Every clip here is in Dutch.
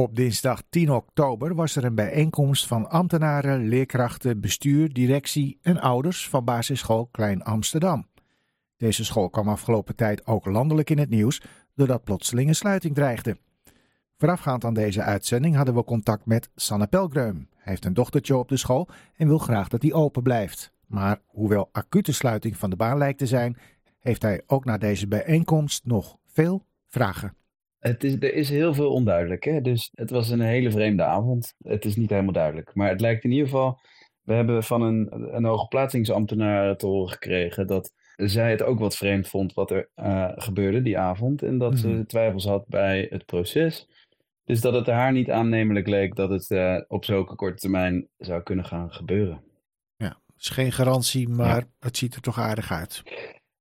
Op dinsdag 10 oktober was er een bijeenkomst van ambtenaren, leerkrachten, bestuur, directie en ouders van basisschool Klein Amsterdam. Deze school kwam afgelopen tijd ook landelijk in het nieuws doordat plotseling een sluiting dreigde. Voorafgaand aan deze uitzending hadden we contact met Sanne Pelgreum. Hij heeft een dochtertje op de school en wil graag dat die open blijft. Maar hoewel acute sluiting van de baan lijkt te zijn, heeft hij ook na deze bijeenkomst nog veel vragen. Het is, er is heel veel onduidelijk. Hè? Dus het was een hele vreemde avond. Het is niet helemaal duidelijk. Maar het lijkt in ieder geval. We hebben van een, een hoogplaatsingsambtenaar te horen gekregen dat zij het ook wat vreemd vond wat er uh, gebeurde die avond. En dat mm -hmm. ze twijfels had bij het proces. Dus dat het haar niet aannemelijk leek dat het uh, op zulke korte termijn zou kunnen gaan gebeuren. Ja, het is geen garantie, maar ja. het ziet er toch aardig uit.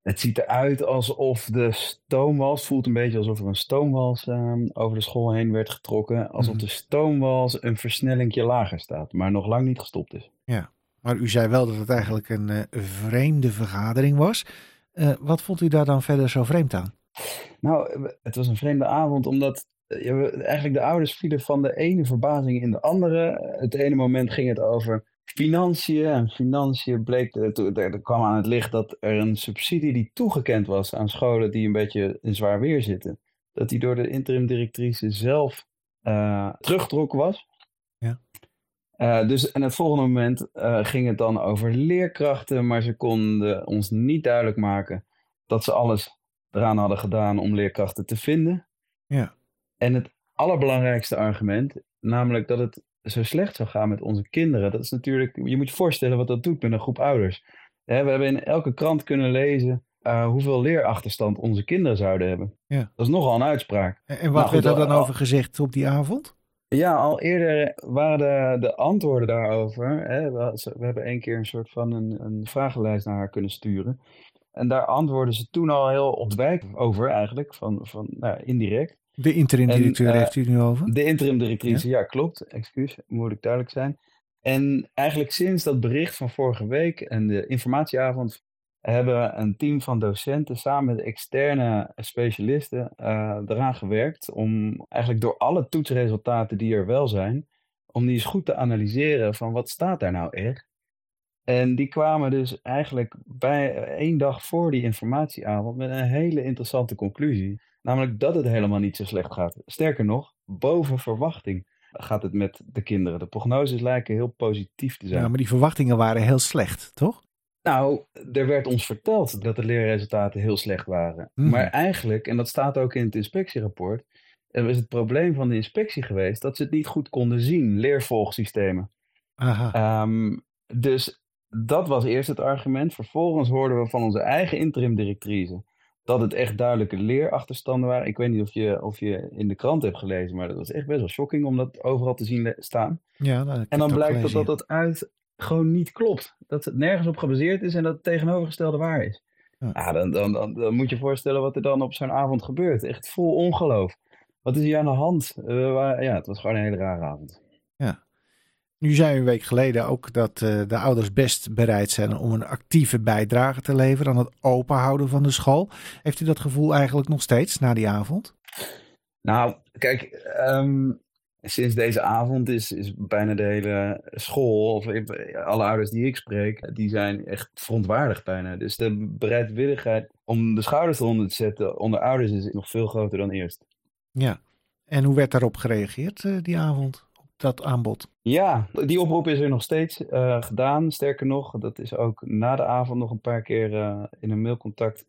Het ziet eruit alsof de stoomwals, voelt een beetje alsof er een stoomwals uh, over de school heen werd getrokken. Alsof mm -hmm. de stoomwals een versnellingje lager staat, maar nog lang niet gestopt is. Ja, maar u zei wel dat het eigenlijk een uh, vreemde vergadering was. Uh, wat vond u daar dan verder zo vreemd aan? Nou, het was een vreemde avond omdat ja, eigenlijk de ouders vielen van de ene verbazing in de andere. Het ene moment ging het over financiën. En financiën bleek, er kwam aan het licht dat er een subsidie die toegekend was aan scholen die een beetje in zwaar weer zitten. Dat die door de interim directrice zelf uh, teruggetrokken was. Ja. Uh, dus en het volgende moment uh, ging het dan over leerkrachten, maar ze konden ons niet duidelijk maken dat ze alles eraan hadden gedaan om leerkrachten te vinden. Ja. En het allerbelangrijkste argument, namelijk dat het zo slecht zou gaan met onze kinderen. Dat is natuurlijk, je moet je voorstellen wat dat doet met een groep ouders. we hebben in elke krant kunnen lezen uh, hoeveel leerachterstand onze kinderen zouden hebben. Ja. Dat is nogal een uitspraak. En, en wat nou, werd er dan al, over gezegd op die avond? Ja, al eerder waren de, de antwoorden daarover. Hè, we, we, hebben één keer een soort van een, een vragenlijst naar haar kunnen sturen. En daar antwoordden ze toen al heel ontwijkend over eigenlijk, van, van nou, indirect. De interim-directeur uh, heeft u nu over? De interim-directrice, ja? ja, klopt. Excuus, moet ik duidelijk zijn. En eigenlijk sinds dat bericht van vorige week en de informatieavond hebben een team van docenten samen met externe specialisten uh, eraan gewerkt om eigenlijk door alle toetsresultaten die er wel zijn, om die eens goed te analyseren van wat staat daar nou echt. En die kwamen dus eigenlijk bij één dag voor die informatieavond met een hele interessante conclusie. Namelijk dat het helemaal niet zo slecht gaat. Sterker nog, boven verwachting gaat het met de kinderen. De prognoses lijken heel positief te zijn. Ja, maar die verwachtingen waren heel slecht, toch? Nou, er werd ons verteld dat de leerresultaten heel slecht waren. Mm. Maar eigenlijk, en dat staat ook in het inspectierapport, er is het probleem van de inspectie geweest dat ze het niet goed konden zien, leervolgsystemen. Aha. Um, dus dat was eerst het argument. Vervolgens hoorden we van onze eigen interim-directrice dat het echt duidelijke leerachterstanden waren. Ik weet niet of je, of je in de krant hebt gelezen, maar dat was echt best wel shocking om dat overal te zien staan. Ja, nou, en dan blijkt dat, dat dat uit gewoon niet klopt. Dat het nergens op gebaseerd is en dat het tegenovergestelde waar is. Ja. ja dan, dan, dan, dan, moet je voorstellen wat er dan op zo'n avond gebeurt. Echt vol ongeloof. Wat is hier aan de hand? Uh, waar, ja, het was gewoon een hele rare avond. Ja. Nu zei u een week geleden ook dat uh, de ouders best bereid zijn om een actieve bijdrage te leveren aan het openhouden van de school. Heeft u dat gevoel eigenlijk nog steeds na die avond? Nou, kijk, um, sinds deze avond is, is bijna de hele school, of alle ouders die ik spreek, die zijn echt verontwaardigd bijna. Dus de bereidwilligheid om de schouders eronder te zetten onder ouders is nog veel groter dan eerst. Ja, en hoe werd daarop gereageerd uh, die avond? Dat aanbod? Ja, die oproep is er nog steeds uh, gedaan. Sterker nog, dat is ook na de avond nog een paar keer uh, in een mailcontact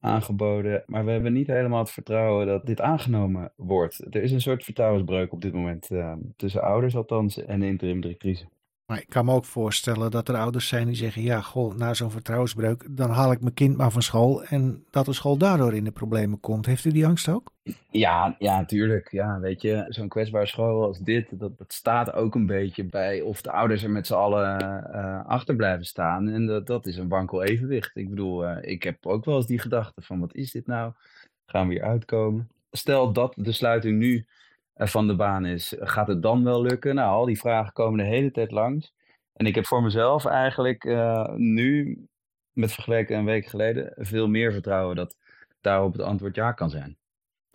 aangeboden. Maar we hebben niet helemaal het vertrouwen dat dit aangenomen wordt. Er is een soort vertrouwensbreuk op dit moment uh, tussen ouders althans en de interim directrice. Maar ik kan me ook voorstellen dat er ouders zijn die zeggen: ja, na zo'n vertrouwensbreuk, dan haal ik mijn kind maar van school. En dat de school daardoor in de problemen komt. Heeft u die angst ook? Ja, ja, natuurlijk. Ja, weet je, zo'n kwetsbare school als dit, dat, staat ook een beetje bij of de ouders er met z'n allen uh, achter blijven staan. En dat, dat is een wankel evenwicht. Ik bedoel, uh, ik heb ook wel eens die gedachte van: wat is dit nou? Gaan we hier uitkomen? Stel dat de sluiting nu van de baan is. Gaat het dan wel lukken? Nou, al die vragen komen de hele tijd langs. En ik heb voor mezelf eigenlijk uh, nu, met vergeleken een week geleden, veel meer vertrouwen dat daarop het antwoord ja kan zijn.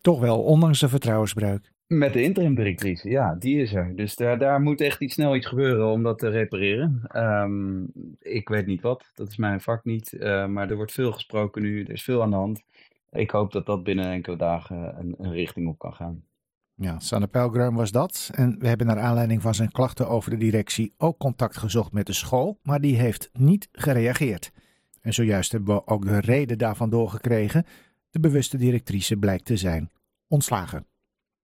Toch wel, ondanks de vertrouwensbreuk. Met de interim-directrice, ja, die is er. Dus daar, daar moet echt iets snel iets gebeuren om dat te repareren. Ehm, ik weet niet wat, dat is mijn vak niet. Uh, maar er wordt veel gesproken nu, er is veel aan de hand. Ik hoop dat dat binnen enkele dagen een, een richting op kan gaan. Ja, Sanne Pelgrim was dat. En we hebben naar aanleiding van zijn klachten over de directie ook contact gezocht met de school, maar die heeft niet gereageerd. En zojuist hebben we ook de reden daarvan doorgekregen. De bewuste directrice blijkt te zijn ontslagen.